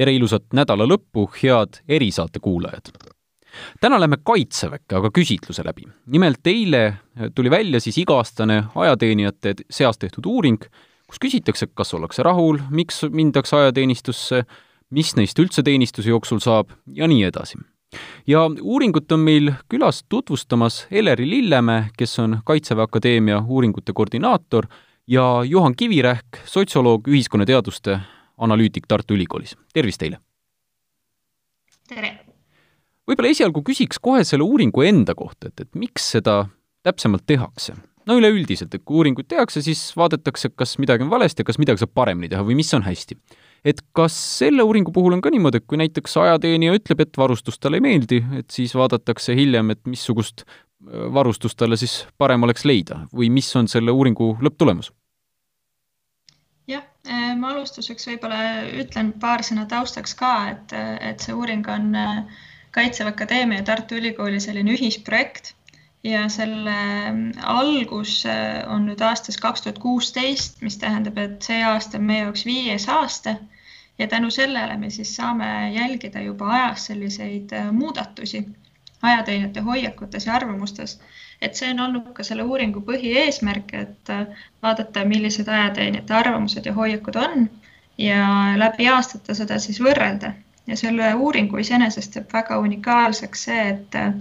tere ilusat nädala lõppu, head erisaate kuulajad! täna lähme Kaitseväkke, aga küsitluse läbi. nimelt eile tuli välja siis iga-aastane ajateenijate seas tehtud uuring, kus küsitakse, kas ollakse rahul, miks mindakse ajateenistusse, mis neist üldse teenistuse jooksul saab ja nii edasi. ja uuringut on meil külas tutvustamas Eleri Lillemäe, kes on Kaitseväe Akadeemia uuringute koordinaator ja Juhan Kivirähk, sotsioloog, ühiskonnateaduste analüütik Tartu Ülikoolis. tervist teile! tere! võib-olla esialgu küsiks kohe selle uuringu enda kohta, et, et miks seda täpsemalt tehakse? no üleüldiselt, et kui uuringuid tehakse, siis vaadatakse, kas midagi on valesti ja kas midagi saab paremini teha või mis on hästi. et kas selle uuringu puhul on ka niimoodi, et kui näiteks ajateenija ütleb, et varustus talle ei meeldi, et siis vaadatakse hiljem, et missugust äh, varustust talle siis parem oleks leida või mis on selle uuringu lõpptulemus? Äh, ma alustuseks võib-olla ütlen paar sõna taustaks ka, et, et see uuring on äh, Kaitseväe Akadeemia ja Tartu Ülikooli selline ühisprojekt ja selle mm, algus äh, on nüüd aastast kaks tuhat kuusteist, mis tähendab, et see aasta on meie jaoks viies aasta ja tänu sellele me siis saame jälgida juba ajas selliseid muudatusi ajateenijate hoiakutes ja arvamustes et see on olnud ka selle uuringu põhieesmärk, et äh, vaadata, millised ajateenijate arvamused ja hoiakud on ja läbi aastate seda siis võrrelda. ja selle uuringu iseenesest teeb väga unikaalseks see, et äh,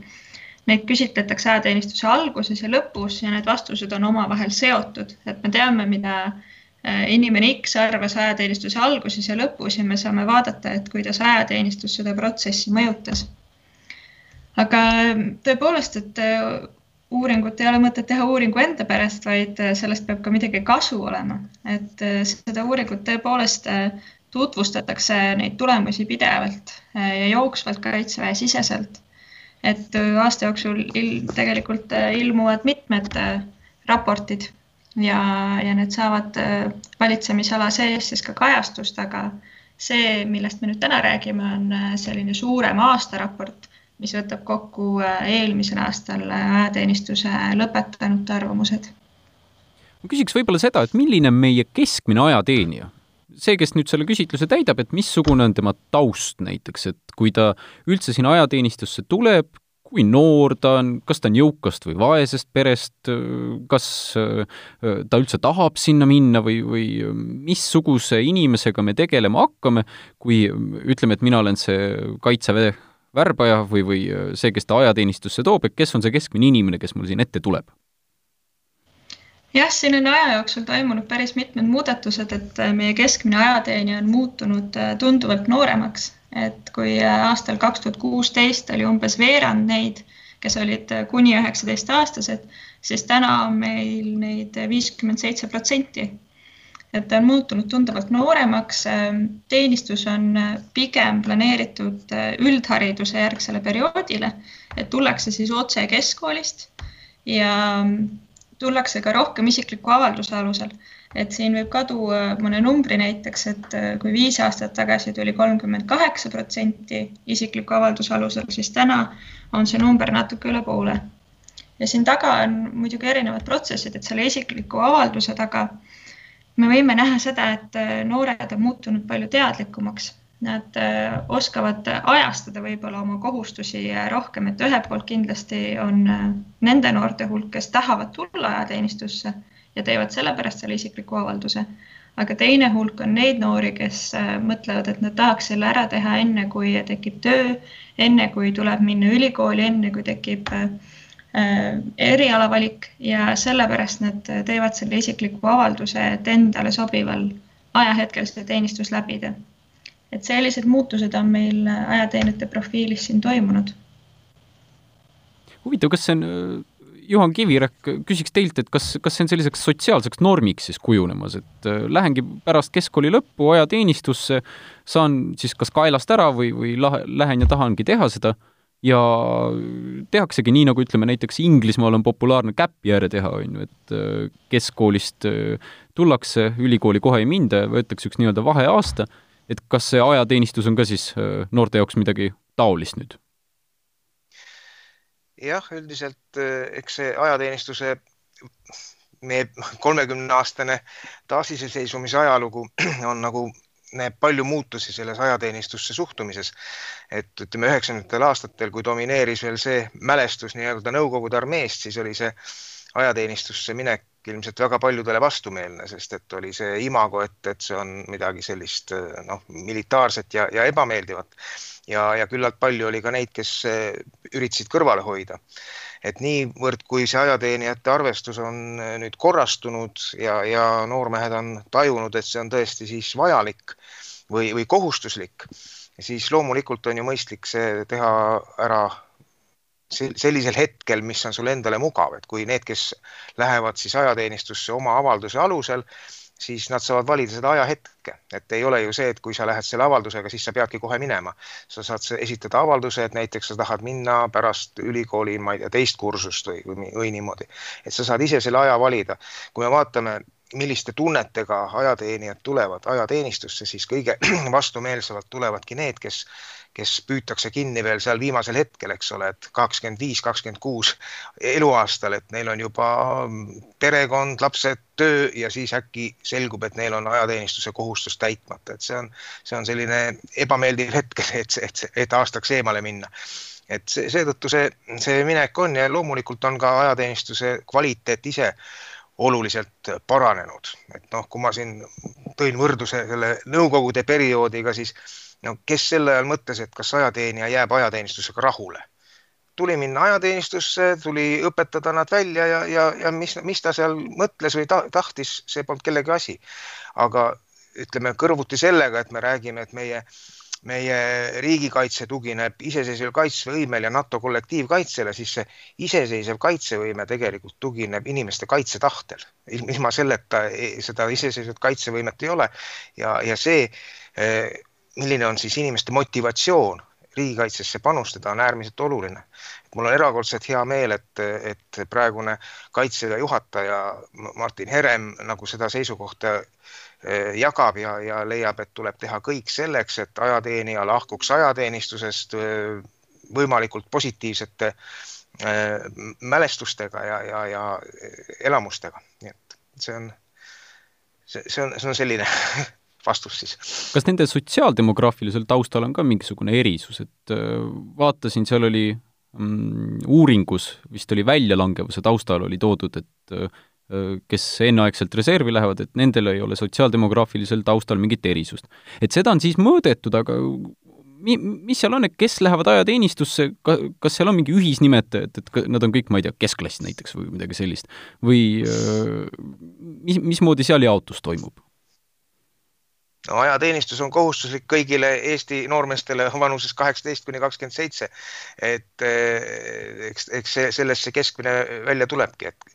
neid küsitletakse ajateenistuse alguses ja lõpus ja need vastused on omavahel seotud, et me teame, mida äh, inimene X arvas ajateenistuse alguses ja lõpus ja me saame vaadata, et kuidas ajateenistus seda protsessi mõjutas. aga tõepoolest, et uuringut ei ole mõtet teha uuringu enda pärast, vaid äh, sellest peab ka midagi kasu olema, et äh, seda uuringut tõepoolest äh, tutvustatakse neid tulemusi pidevalt ja jooksvalt kaitseväe siseselt. et aasta jooksul il, tegelikult ilmuvad mitmed raportid ja, ja need saavad valitsemisala sees siis ka kajastust, aga see, millest me nüüd täna räägime, on selline suurem aastaraport mis võtab kokku äh, eelmisel aastal äh, ajateenistuse lõpetanute arvamused. ma küsiks võib-olla seda, et milline on meie keskmine ajateenija? see, kes nüüd selle küsitluse täidab, et missugune on tema taust näiteks, et kui ta üldse sinna ajateenistusse tuleb, kui noor ta on, kas ta on jõukast või vaesest perest, kas äh, ta üldse tahab sinna minna või, või missuguse inimesega me tegelema hakkame, kui ütleme, et mina olen see Kaitseväe värbaja või, või äh, see, kes ta ajateenistusse toob, et kes on see keskmine inimene, kes mul siin ette tuleb? jah, siin on aja jooksul toimunud päris mitmed muudatused, et äh, meie keskmine ajateenija on muutunud äh, tunduvalt nooremaks, et kui aastal kaks tuhat kuusteist oli umbes veerand neid, kes olid kuni üheksateistaastased, siis täna on meil neid viiskümmend seitse protsenti et ta on muutunud tunduvalt nooremaks. teenistus on pigem planeeritud üldhariduse järgsele perioodile, et tullakse siis otse keskkoolist ja tullakse ka rohkem isikliku avalduse alusel. et siin võib ka tuua mõne numbri näiteks, et kui viis aastat tagasi tuli kolmkümmend kaheksa protsenti isikliku avalduse alusel, siis täna on see number natuke üle poole. ja siin taga on muidugi erinevad protsessid, et selle isikliku avalduse taga me võime näha seda, et äh, noored on muutunud palju teadlikumaks. Nad äh, oskavad ajastada võib-olla oma kohustusi rohkem, et ühelt poolt kindlasti on äh, nende noorte hulk, kes tahavad tulla ajateenistusse ja teevad sellepärast selle isikliku avalduse. aga teine hulk on neid noori, kes mõtlevad, et nad tahaks selle ära teha enne, kui tekib töö, enne kui tuleb minna ülikooli, enne kui tekib äh, erialavalik ja sellepärast nad teevad selle isikliku avalduse, et endale sobival ajahetkel seda teenistus läbida. et sellised muutused on meil ajateenijate profiilis siin toimunud. huvitav, kas see on, Juhan Kivirähk, küsiks teilt, et kas, kas see on selliseks sotsiaalseks normiks siis kujunemas, et äh, lähengi pärast keskkooli lõppu ajateenistusse, saan siis kas kaelast ära või, või lähen ja tahangi teha seda ja tehaksegi nii, nagu ütleme näiteks Inglismaal on populaarne käppjääre teha, on ju, et äh, keskkoolist äh, tullakse, ülikooli kohe ei minda võetakse üks nii-öelda vaheaasta, et kas see ajateenistus on ka siis äh, noorte jaoks midagi taolist nüüd? jah, üldiselt eks see ajateenistuse meie kolmekümne aastane taasiseseisvumise ajalugu on nagu näeb palju muutusi selles ajateenistusse suhtumises. et ütleme üheksakümnendatel aastatel, kui domineeris veel see mälestus nii-öelda Nõukogude armeest, siis oli see ajateenistusse minek ilmselt väga paljudele vastumeelne, sest et oli see imago, et, et see on midagi sellist noh, militaarset ja, ja ebameeldivat. Ja, ja küllalt palju oli ka neid, kes üritasid kõrvale hoida. Et niivõrd, kui see ajateenijate arvestus on äh, nüüd korrastunud ja, ja noormehed on tajunud, et see on tõesti siis vajalik või, või kohustuslik, siis loomulikult on ju mõistlik see teha ära sellisel hetkel, mis on sulle endale mugav, et kui need, kes lähevad siis ajateenistusse oma avalduse alusel, siis nad saavad valida seda ajahetke, et ei ole ju see, et kui sa lähed selle avaldusega, siis sa peadki kohe minema. sa saad esitada avalduse, et näiteks sa tahad minna pärast ülikooli, ma ei tea, teist kursust või, või, või niimoodi. et sa saad ise selle aja valida. kui me vaatame milliste tunnetega ajateenijad tulevad ajateenistusse, siis kõige vastumeelsemalt tulevadki need, kes kes püütakse kinni veel seal viimasel hetkel, eks ole, et kakskümmend viis, kakskümmend kuus eluaastal, et neil on juba perekond, lapsed, töö ja siis äkki selgub, et neil on ajateenistuse kohustus täitmata, et see on, see on selline ebameeldiv hetk, et, et, et aastaks eemale minna. Et see, seetõttu see, see minek on ja loomulikult on ka ajateenistuse kvaliteet ise oluliselt paranenud, et noh, kui ma siin tõin võrdluse selle Nõukogude perioodiga, siis no kes sel ajal mõtles, et kas ajateenija jääb ajateenistusega rahule? tuli minna ajateenistusse, tuli õpetada nad välja ja, ja, ja mis, mis ta seal mõtles või ta, tahtis, see polnud kellegi asi. aga ütleme kõrvuti sellega, et me räägime, et meie, meie riigikaitse tugineb iseseisval kaitsevõimel ja NATO kollektiivkaitsele, siis see iseseisev kaitsevõime tegelikult tugineb inimeste kaitsetahtel. ilma selleta seda iseseisvat kaitsevõimet ei ole ja, ja see eh, milline on siis inimeste motivatsioon riigikaitsesse panustada, on äärmiselt oluline. mul on erakordselt hea meel, et, et praegune kaitseväe juhataja Martin Herem nagu seda seisukohta eh, jagab ja, ja leiab, et tuleb teha kõik selleks, et ajateenija lahkuks ajateenistusest eh, võimalikult positiivsete eh, mälestustega ja, ja, ja elamustega. nii et see on, see, see on, see on selline vastus siis. kas nende sotsiaaldemograafilisel taustal on ka mingisugune erisus, et äh, vaatasin, seal oli mm, uuringus, vist oli väljalangevuse taustal oli toodud, et äh, kes enneaegselt reservi lähevad, et nendel ei ole sotsiaaldemograafilisel taustal mingit erisust. et seda on siis mõõdetud, aga mi-, mis seal on, et kes lähevad ajateenistusse, ka-, kas seal on mingi ühisnimetaja, et, et nad on kõik, ma ei tea, keskklass näiteks või midagi sellist? või äh, mis, mismoodi seal jaotus toimub? No ajateenistus on kohustuslik kõigile Eesti noormeestele vanuses kaheksateist kuni kakskümmend seitse. et eh, eks, eks see, sellest see keskmine välja tulebki, et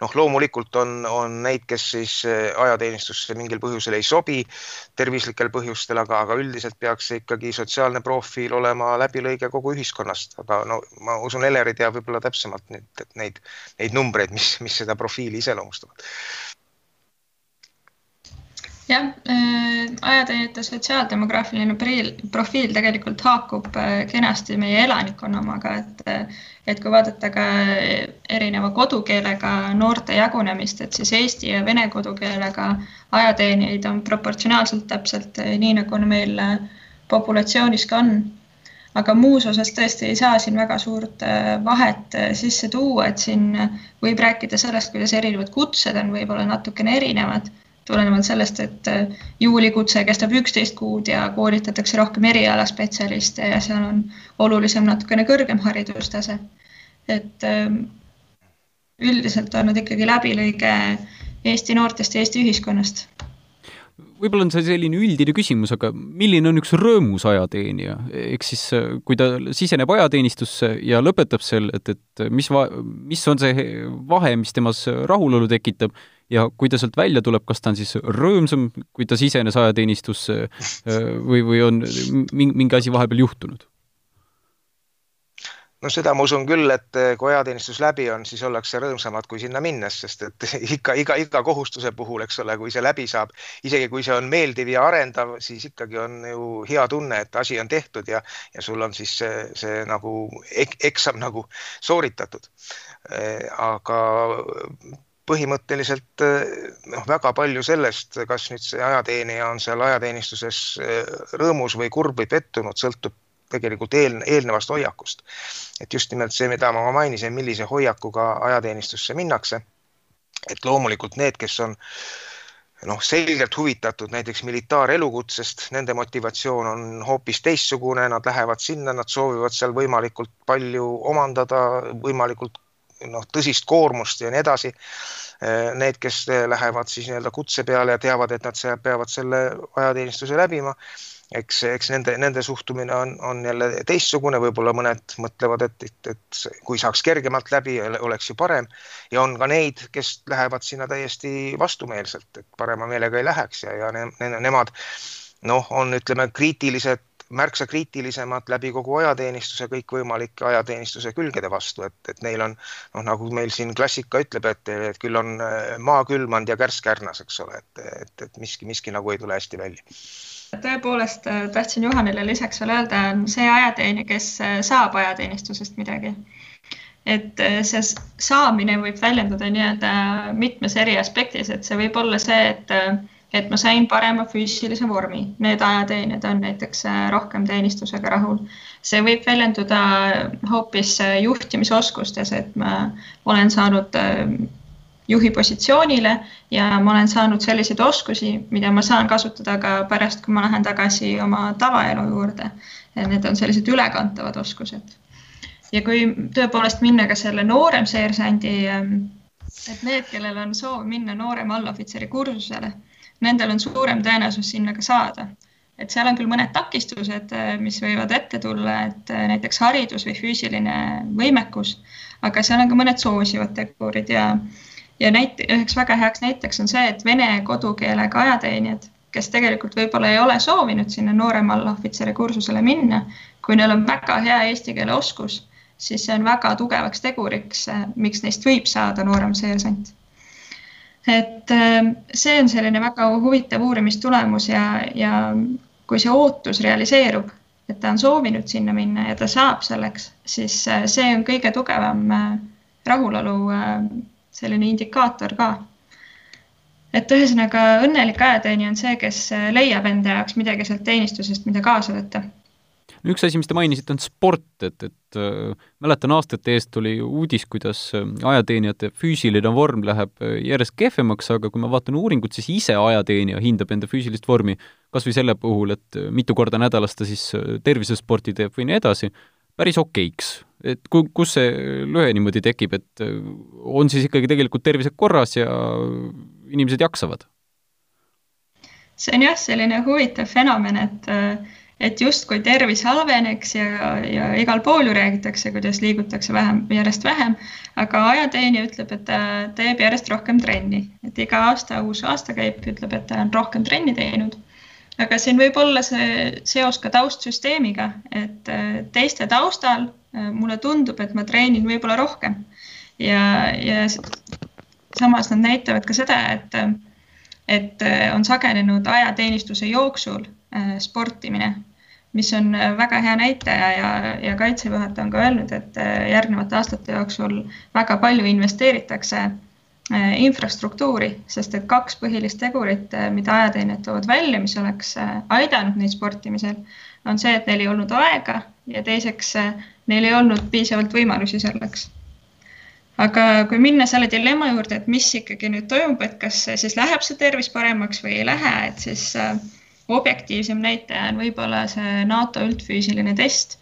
noh, loomulikult on, on neid, kes siis eh, ajateenistusse mingil põhjusel ei sobi, tervislikel põhjustel, aga, aga üldiselt peaks see ikkagi sotsiaalne profiil olema läbilõige kogu ühiskonnast, aga no ma usun, Eleri teab võib-olla täpsemalt nüüd neid, neid numbreid, mis, mis seda profiili iseloomustavad jah äh,, ajateenijate sotsiaaldemograafiline profiil, tegelikult haakub äh, kenasti meie elanikkonna omaga, et äh, et kui vaadata ka erineva kodukeelega noorte jagunemist, et siis eesti ja vene kodukeelega ajateenijaid on proportsionaalselt täpselt nii, nagu meil populatsioonis ka on. Aga muus osas tõesti ei saa siin väga suurt vahet sisse tuua, et siin võib rääkida sellest, kuidas erinevad kutsed on võib-olla natukene erinevad tulenevalt sellest, et äh, juulikutse kestab üksteist kuud ja koolitatakse rohkem erialaspetsialiste ja seal on olulisem natukene kõrgem haridustase. et ähm, üldiselt on nad ikkagi läbilõige Eesti noortest ja Eesti ühiskonnast võib-olla on see selline üldine küsimus, aga milline on üks rõõmus ajateenija, ehk siis äh, kui ta siseneb ajateenistusse ja lõpetab seal, et, et mis mis on see vahe, mis temas rahulolu tekitab ja kui ta sealt välja tuleb, kas ta on siis rõõmsam, kui ta sisenes ajateenistusse või, või on mingi asi vahepeal juhtunud? no seda ma usun küll, et kui ajateenistus läbi on, siis ollakse rõõmsamad kui sinna minnes, sest et ikka, iga, iga kohustuse puhul, eks ole, kui see läbi saab, isegi kui see on meeldiv ja arendav, siis ikkagi on ju hea tunne, et asi on tehtud ja, ja sul on siis see, see nagu ek, eksam nagu sooritatud. aga põhimõtteliselt noh, väga palju sellest, kas nüüd see ajateenija on seal ajateenistuses rõõmus või kurb või pettunud, sõltub tegelikult eel, eelnevast hoiakust. et just nimelt see, mida ma mainisin, millise hoiakuga ajateenistusse minnakse. et loomulikult need, kes on noh, selgelt huvitatud näiteks militaarelukutsest, nende motivatsioon on hoopis teistsugune, nad lähevad sinna, nad soovivad seal võimalikult palju omandada, võimalikult noh, tõsist koormust ja nii edasi. Need, kes lähevad siis nii-öelda kutse peale ja teavad, et nad peavad selle ajateenistuse läbima eks, eks nende, nende suhtumine on, on jälle teistsugune, võib-olla mõned mõtlevad, et, et, et kui saaks kergemalt läbi, oleks ju parem. ja on ka neid, kes lähevad sinna täiesti vastumeelselt, et parema meelega ei läheks ja, ja ne, ne, nemad noh, on, ütleme, kriitilised, märksa kriitilisemad läbi kogu ajateenistuse kõikvõimalike ajateenistuse külgede vastu, et, et neil on noh, nagu meil siin klassika ütleb, et, et küll on maa külmand ja kärss kärnas, eks ole, et, et, et miski, miski nagu ei tule hästi välja tõepoolest äh, tahtsin Juhanile lisaks veel öelda, on see ajateenija, kes äh, saab ajateenistusest midagi. et äh, see saamine võib väljenduda nii-öelda mitmes eri aspektis, et see võib olla see, et, et ma sain parema füüsilise vormi, need ajateenijad on näiteks rohkem teenistusega rahul. see võib väljenduda hoopis juhtimisoskustes, et ma olen saanud juhi positsioonile ja ma olen saanud selliseid oskusi, mida ma saan kasutada ka pärast, kui ma lähen tagasi oma tavaelu juurde. Need on sellised ülekantavad oskused. ja kui tõepoolest minna ka selle noorem seersandi, ähm, et need, kellel on soov minna noorema allohvitseri kursusele, nendel on suurem tõenäosus sinna ka saada et seal on küll mõned takistused, äh, mis võivad ette tulla, et äh, näiteks haridus või füüsiline võimekus, aga seal on ka mõned soosivad tegurid ja ja näite, üheks väga heaks näiteks on see, et vene kodukeelega ajateenijad, kes tegelikult võib-olla ei ole soovinud sinna noorema allohvitseri kursusele minna, kui neil on väga hea eesti keele oskus, siis see on väga tugevaks teguriks, miks neist võib saada noorem seersant. Et äh, see on selline väga huvitav uurimistulemus ja, ja kui see ootus realiseerub, et ta on soovinud sinna minna ja ta saab selleks, siis äh, see on kõige tugevam äh, rahulolu selline indikaator ka. et ühesõnaga õnnelik ajateenija on see, kes leiab enda jaoks midagi sealt teenistusest, mida kaasa võtta üks asi, mis te mainisite, on sport, et, et äh, mäletan aastate eest tuli uudis, kuidas äh, ajateenijate füüsiline vorm läheb äh, järjest kehvemaks, aga kui ma vaatan uuringut, siis ise ajateenija hindab enda füüsilist vormi kas või selle puhul, et mitu korda nädalas ta siis tervisesporti teeb või nii edasi, päris okeiks et ku-, kus see lõhe niimoodi tekib, et on siis ikkagi tegelikult tervised korras ja inimesed jaksavad? see on jah, selline huvitav fenomen, et äh, et justkui tervis halveneks ja, ja igal pool ju räägitakse, kuidas liigutakse vähem, järjest vähem, aga ajateenija ütleb, et ta teeb järjest rohkem trenni, et iga aasta uus aastakäik ütleb, et ta on rohkem trenni teinud. Aga siin võib olla see seos ka taustsüsteemiga, et äh, teiste taustal äh, mulle tundub, et ma treenin võib-olla rohkem. Ja, ja samas nad näitavad ka seda, et, et äh, on sagenenud ajateenistuse jooksul sportimine, mis on väga hea näitaja ja, ja Kaitseväe juhataja on ka öelnud, et järgnevate aastate jooksul väga palju investeeritakse Äh, infrastruktuuri, sest et kaks põhilist tegurit, äh, mida ajateenijad toovad välja, mis oleks äh, aidanud neid sportimisel, on see, et neil ei olnud aega ja teiseks neil ei olnud piisavalt võimalusi selleks. aga kui minna selle dilemma juurde, et mis ikkagi nüüd toimub, et kas siis läheb see tervis paremaks või ei lähe, et siis objektiivsem näitaja on võib-olla see NATO üldfüüsiline test.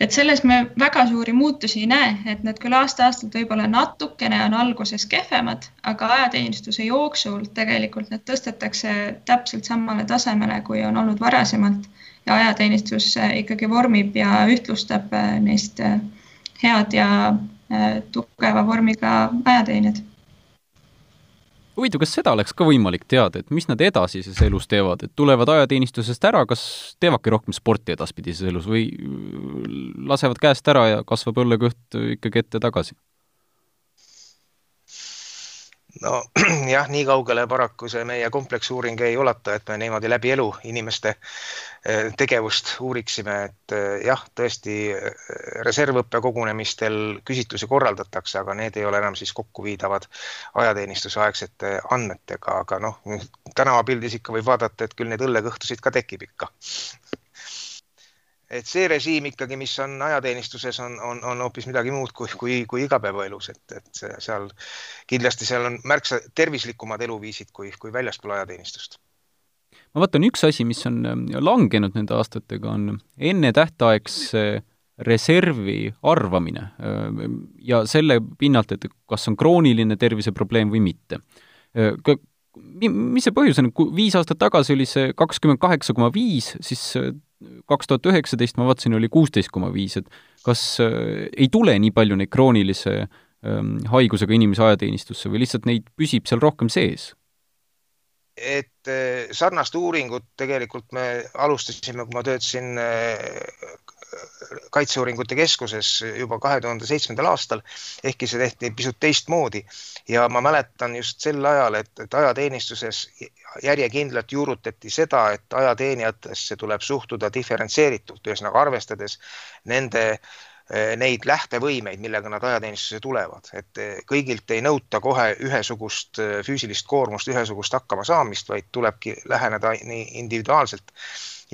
Et selles me väga suuri muutusi ei näe, et need küll aasta-aastalt võib-olla natukene on alguses kehvemad, aga ajateenistuse jooksul tegelikult need tõstetakse täpselt samale tasemele, kui on olnud varasemalt. Ja ajateenistus ikkagi vormib ja ühtlustab neist head ja tugeva vormiga ajateenijad huvitav, kas seda oleks ka võimalik teada, et mis nad edasises elus teevad, et tulevad ajateenistusest ära, kas teevadki rohkem sporti edaspidises elus või lasevad käest ära ja kasvab õllekõht ikkagi ette tagasi? No jah, nii kaugele paraku see meie kompleksuuring ei ulata, et me niimoodi läbi elu inimeste eh, tegevust uuriksime, et eh, jah, tõesti eh, reservõppe kogunemistel küsitlusi korraldatakse, aga need ei ole enam siis kokkuviidavad ajateenistuse aegsete andmetega, aga noh, tänavapildis ikka võib vaadata, et küll neid õllekõhtusid ka tekib ikka et see režiim ikkagi, mis on ajateenistuses, on, on, on hoopis midagi muud kui, kui, kui igapäevaelus, et, et seal kindlasti seal on märksa tervislikumad eluviisid kui, kui väljaspool ajateenistust. ma vaatan, üks asi, mis on ähm, langenud nende aastatega, on ennetähtaegse reservi arvamine ähm, ja selle pinnalt, et kas on krooniline terviseprobleem või mitte. Äh, mis see põhjus on, kui viis aastat tagasi oli see kakskümmend kaheksa koma viis, siis äh, kaks tuhat üheksateist ma vaatasin, oli kuusteist koma viis, et kas äh, ei tule nii palju neid kroonilise ähm, haigusega inimesi ajateenistusse või lihtsalt neid püsib seal rohkem sees? et äh, sarnast uuringut tegelikult me alustasime, kui ma töötasin äh, Kaitseuuringute Keskuses juba kahe tuhande seitsmendal aastal, ehkki see tehti pisut teistmoodi. Ja ma mäletan just sel ajal, et, et ajateenistuses järjekindlalt juurutati seda, et ajateenijatesse tuleb suhtuda diferentseeritult, ühesõnaga arvestades nende eh, neid lähtevõimeid, millega nad ajateenistusse tulevad, et eh, kõigilt ei nõuta kohe ühesugust eh, füüsilist koormust, ühesugust hakkamasaamist, vaid tulebki läheneda nii individuaalselt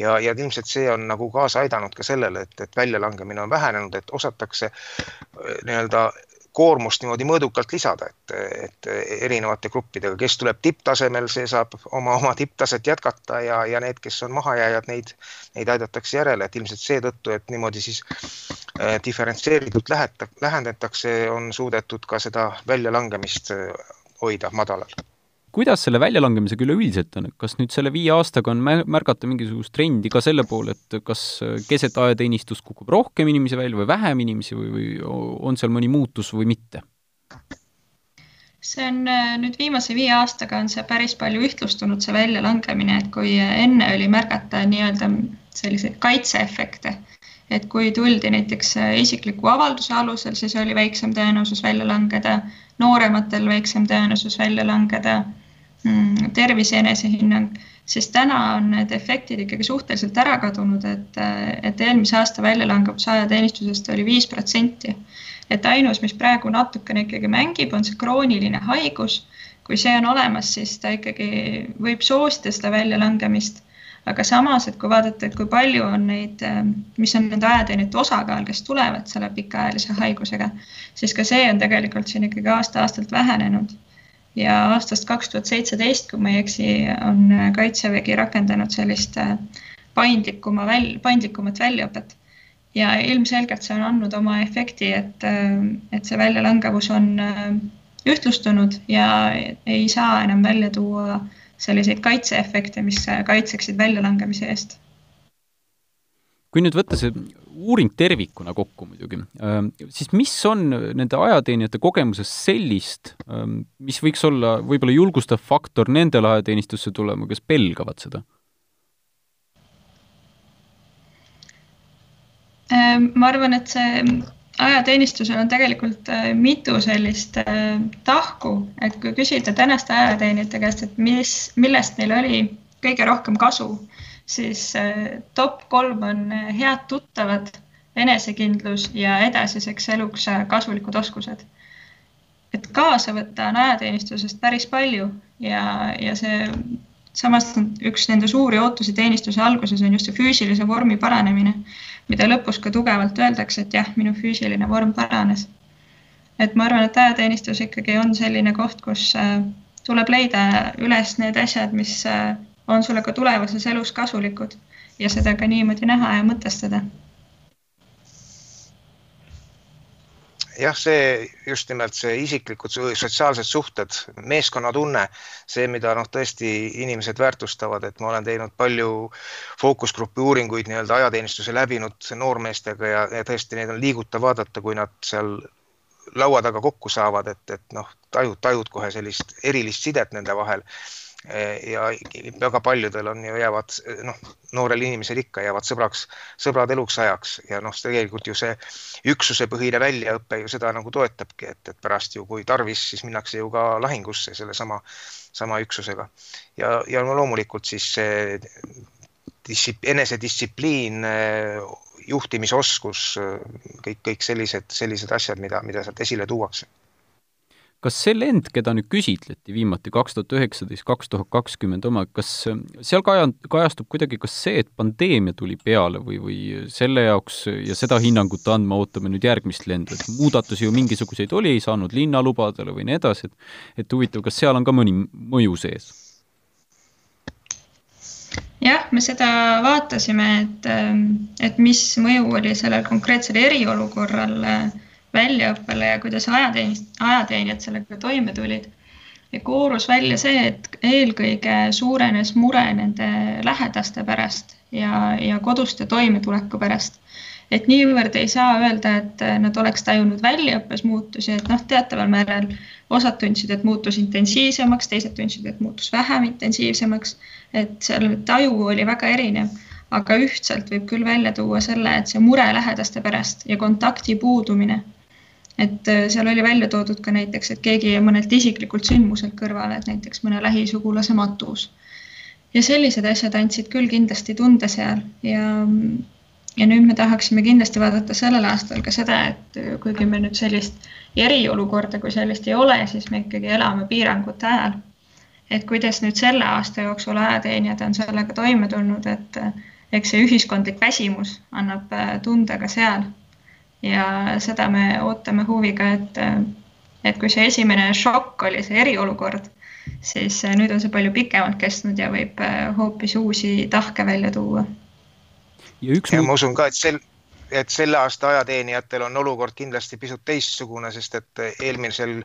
ja, ja ilmselt see on nagu kaasa aidanud ka sellele, et, et väljalangemine on vähenenud, et osatakse äh, nii-öelda koormust niimoodi mõõdukalt lisada, et, et erinevate gruppidega, kes tuleb tipptasemel, see saab oma, oma tipptaset jätkata ja, ja need, kes on mahajääjad, neid, neid aidatakse järele, et ilmselt seetõttu, et niimoodi siis äh, diferentseeritult läheta, lähendatakse, on suudetud ka seda väljalangemist äh, hoida madalal kuidas selle väljalangemisega üleüldiselt on, kas nüüd selle viie aastaga on märgata mingisugust trendi ka selle poole, et kas keset ajateenistust kukub rohkem inimesi välja või vähem inimesi või, või on seal mõni muutus või mitte? see on nüüd viimase viie aastaga on see päris palju ühtlustunud, see väljalangemine, et kui enne oli märgata nii-öelda selliseid kaitseefekte, et kui tuldi näiteks isikliku avalduse alusel, siis oli väiksem tõenäosus välja langeda, noorematel väiksem tõenäosus välja langeda tervise enesehinnang, siis täna on need efektid ikkagi suhteliselt ära kadunud, et, et eelmise aasta väljalangevus ajateenistusest oli viis protsenti. et ainus, mis praegu natukene ikkagi mängib, on see krooniline haigus. kui see on olemas, siis ta ikkagi võib soosida seda väljalangemist. aga samas, et kui vaadata, et kui palju on neid, mis on nende ajateenijate osakaal, kes tulevad selle pikaajalise haigusega, siis ka see on tegelikult siin ikkagi aasta-aastalt vähenenud ja aastast kaks tuhat seitseteist, kui ma ei eksi, on Kaitsevägi rakendanud sellist äh, paindlikuma väl-, paindlikumat väljaõpet. ja ilmselgelt see on andnud oma efekti, et, äh, et see väljalangevus on äh, ühtlustunud ja ei saa enam välja tuua selliseid kaitseefekte, mis kaitseksid väljalangemise eest. Kui nüüd võtta see uuring tervikuna kokku muidugi, ähm, siis mis on nende ajateenijate kogemuses sellist, ähm, mis võiks olla võib-olla julgustav faktor nendele ajateenistusse tulema, kes pelgavad seda? Ähm, ma arvan, et see ajateenistusel on tegelikult äh, mitu sellist äh, tahku, et kui küsida tänaste ajateenijate käest, et mis, millest neil oli kõige rohkem kasu, siis äh, top kolm on äh, head tuttavad, enesekindlus ja edasiseks eluks äh, kasulikud oskused. et kaasa võtta on ajateenistusest päris palju ja, ja see samas üks nende suuri ootusi teenistuse alguses on just see füüsilise vormi paranemine, mida lõpus ka tugevalt öeldakse, et jah, minu füüsiline vorm paranes. et ma arvan, et ajateenistus ikkagi on selline koht, kus tuleb leida üles need asjad, mis on sulle ka tulevases elus kasulikud ja seda ka niimoodi näha ja mõtestada. jah, see just nimelt see isiklikud sotsiaalsed suhted, meeskonnatunne, see, mida noh, tõesti inimesed väärtustavad, et ma olen teinud palju fookusgrupi uuringuid nii-öelda ajateenistuse läbinud noormeestega ja, ja tõesti neid on liigutav vaadata, kui nad seal laua taga kokku saavad, et, et noh, tajud, tajud kohe sellist erilist sidet nende vahel ja väga paljudel on ju jäävad noh, noorel inimesel ikka jäävad sõbraks, sõbrad eluks ajaks ja noh, tegelikult ju see üksusepõhine väljaõpe ju seda nagu toetabki, et, et pärast ju, kui tarvis, siis minnakse ju ka lahingusse sellesama, sama üksusega. ja, ja no loomulikult siis see dissip-, enesedistsipliin, juhtimisoskus, kõik, kõik sellised, sellised asjad, mida, mida sealt esile tuuakse kas see lend, keda nüüd küsitleti viimati kaks tuhat üheksateist, kaks tuhat kakskümmend oma, kas seal kaja-, kajastub kuidagi kas see, et pandeemia tuli peale või, või selle jaoks ja seda hinnangut andma ootame nüüd järgmist lendu, et muudatusi ju mingisuguseid oli, ei saanud linnalubadele või nii edasi, et et huvitav, kas seal on ka mõni mõju sees? jah, me seda vaatasime, et, et mis mõju oli sellel konkreetsel eriolukorral äh, väljaõppele ja kuidas ajateenist, ajateenijad sellega toime tulid. ja koorus välja see, et eelkõige suurenes mure nende lähedaste pärast ja, ja koduste toimetuleku pärast. et niivõrd ei saa öelda, et nad oleks tajunud väljaõppes muutusi, et noh, teataval määral osad tundsid, et muutus intensiivsemaks, teised tundsid, et muutus vähem intensiivsemaks. et seal taju oli väga erinev aga ühtselt võib küll välja tuua selle, et see mure lähedaste pärast ja kontakti puudumine et äh, seal oli välja toodud ka näiteks, et keegi jäi mõnelt isiklikult sündmuselt kõrvale, et näiteks mõne lähisugulase matus. ja sellised asjad andsid küll kindlasti tunde seal ja, ja nüüd me tahaksime kindlasti vaadata sellel aastal ka seda, et äh, kuigi me nüüd sellist eriolukorda kui sellist ei ole, siis me ikkagi elame piirangute ajal. et kuidas nüüd selle aasta jooksul ajateenijad on sellega toime tulnud, et äh, eks see ühiskondlik väsimus annab tunda ka seal ja seda me ootame huviga, et, et kui see esimene šokk oli see eriolukord, siis nüüd on see palju pikemalt kestnud ja võib hoopis uusi tahke välja tuua. ja üks ja ma usun ka, et sel, et selle aasta ajateenijatel on olukord kindlasti pisut teistsugune, sest et eelmisel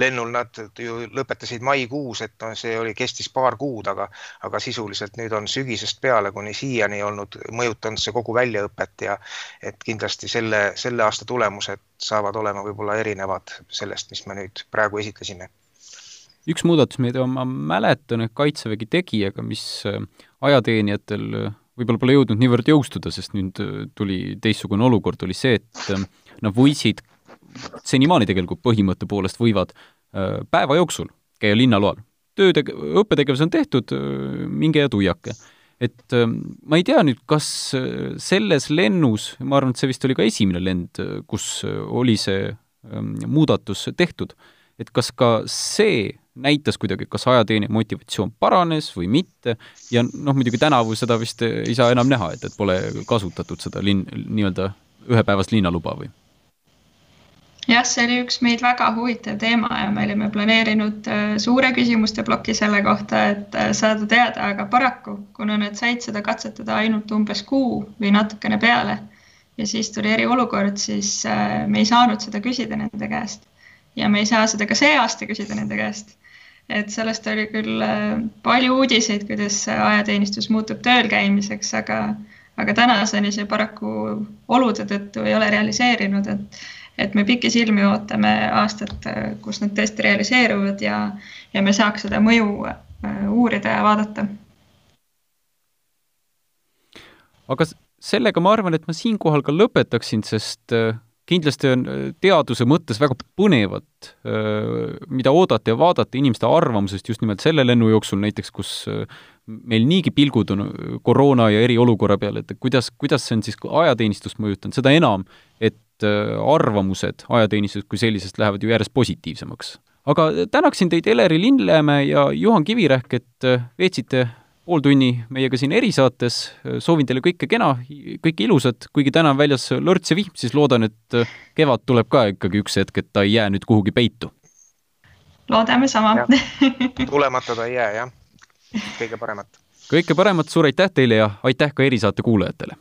lennul nad ju lõpetasid maikuus, et no see oli, kestis paar kuud, aga, aga sisuliselt nüüd on sügisest peale kuni siiani olnud mõjutanud see kogu väljaõpet ja et kindlasti selle, selle aasta tulemused saavad olema võib-olla erinevad sellest, mis me nüüd praegu esitlesime. Üks muudatus, mida ma mäletan, et Kaitsevägi tegi, aga mis ajateenijatel võib-olla pole jõudnud niivõrd jõustuda, sest nüüd äh, tuli teistsugune olukord, oli see, et ähm, nad võisid, senimaani tegelikult põhimõtte poolest võivad äh, päeva jooksul käia linnaloal. töö, õppetegevus on tehtud, äh, minge ja tuiake. et ma ei tea nüüd, kas selles lennus, ma arvan, et see vist oli ka esimene lend, kus oli see ähm, muudatus tehtud, et kas ka see näitas kuidagi, kas ajateenija motivatsioon paranes või mitte ja noh, muidugi tänavu seda vist ei saa enam näha, et, et pole kasutatud seda linn, nii-öelda ühepäevast linnaluba või? jah, see oli üks meid väga huvitav teema ja me olime planeerinud äh, suure küsimuste ploki selle kohta, et äh, saada teada, aga paraku, kuna nad said seda katsetada ainult umbes kuu või natukene peale ja siis tuli eriolukord, siis äh, me ei saanud seda küsida nende käest ja me ei saa seda ka see aasta küsida nende käest et sellest oli küll äh, palju uudiseid, kuidas ajateenistus muutub tööl käimiseks, aga, aga tänaseni see paraku olude tõttu ei ole realiseerinud, et, et me pikisilmi ootame aastat, äh, kus nad tõesti realiseeruvad ja, ja me saaks seda mõju äh, uurida ja vaadata. aga sellega ma arvan, et ma siinkohal ka lõpetaksin, sest kindlasti on äh, teaduse mõttes väga põnevat, äh, mida oodata ja vaadata inimeste arvamusest just nimelt selle lennu jooksul näiteks, kus äh, meil niigi pilgud on koroona ja eriolukorra peal, et kuidas, kuidas see on siis ajateenistust mõjutanud, seda enam, et arvamused ajateenistusest kui sellisest lähevad ju järjest positiivsemaks. aga tänaksin teid, Eleri Lindlämme ja Juhan Kivirähk, et veetsite pooltunni meiega siin erisaates, soovin teile kõike kena, kõike ilusat, kuigi täna on väljas lörts ja vihm, siis loodan, et kevad tuleb ka ikkagi üks hetk, et ta ei jää nüüd kuhugi peitu. loodame sama. tulemata ta ei jää, jah. kõige paremat. kõike paremat, suur aitäh teile ja aitäh ka erisaate kuulajatele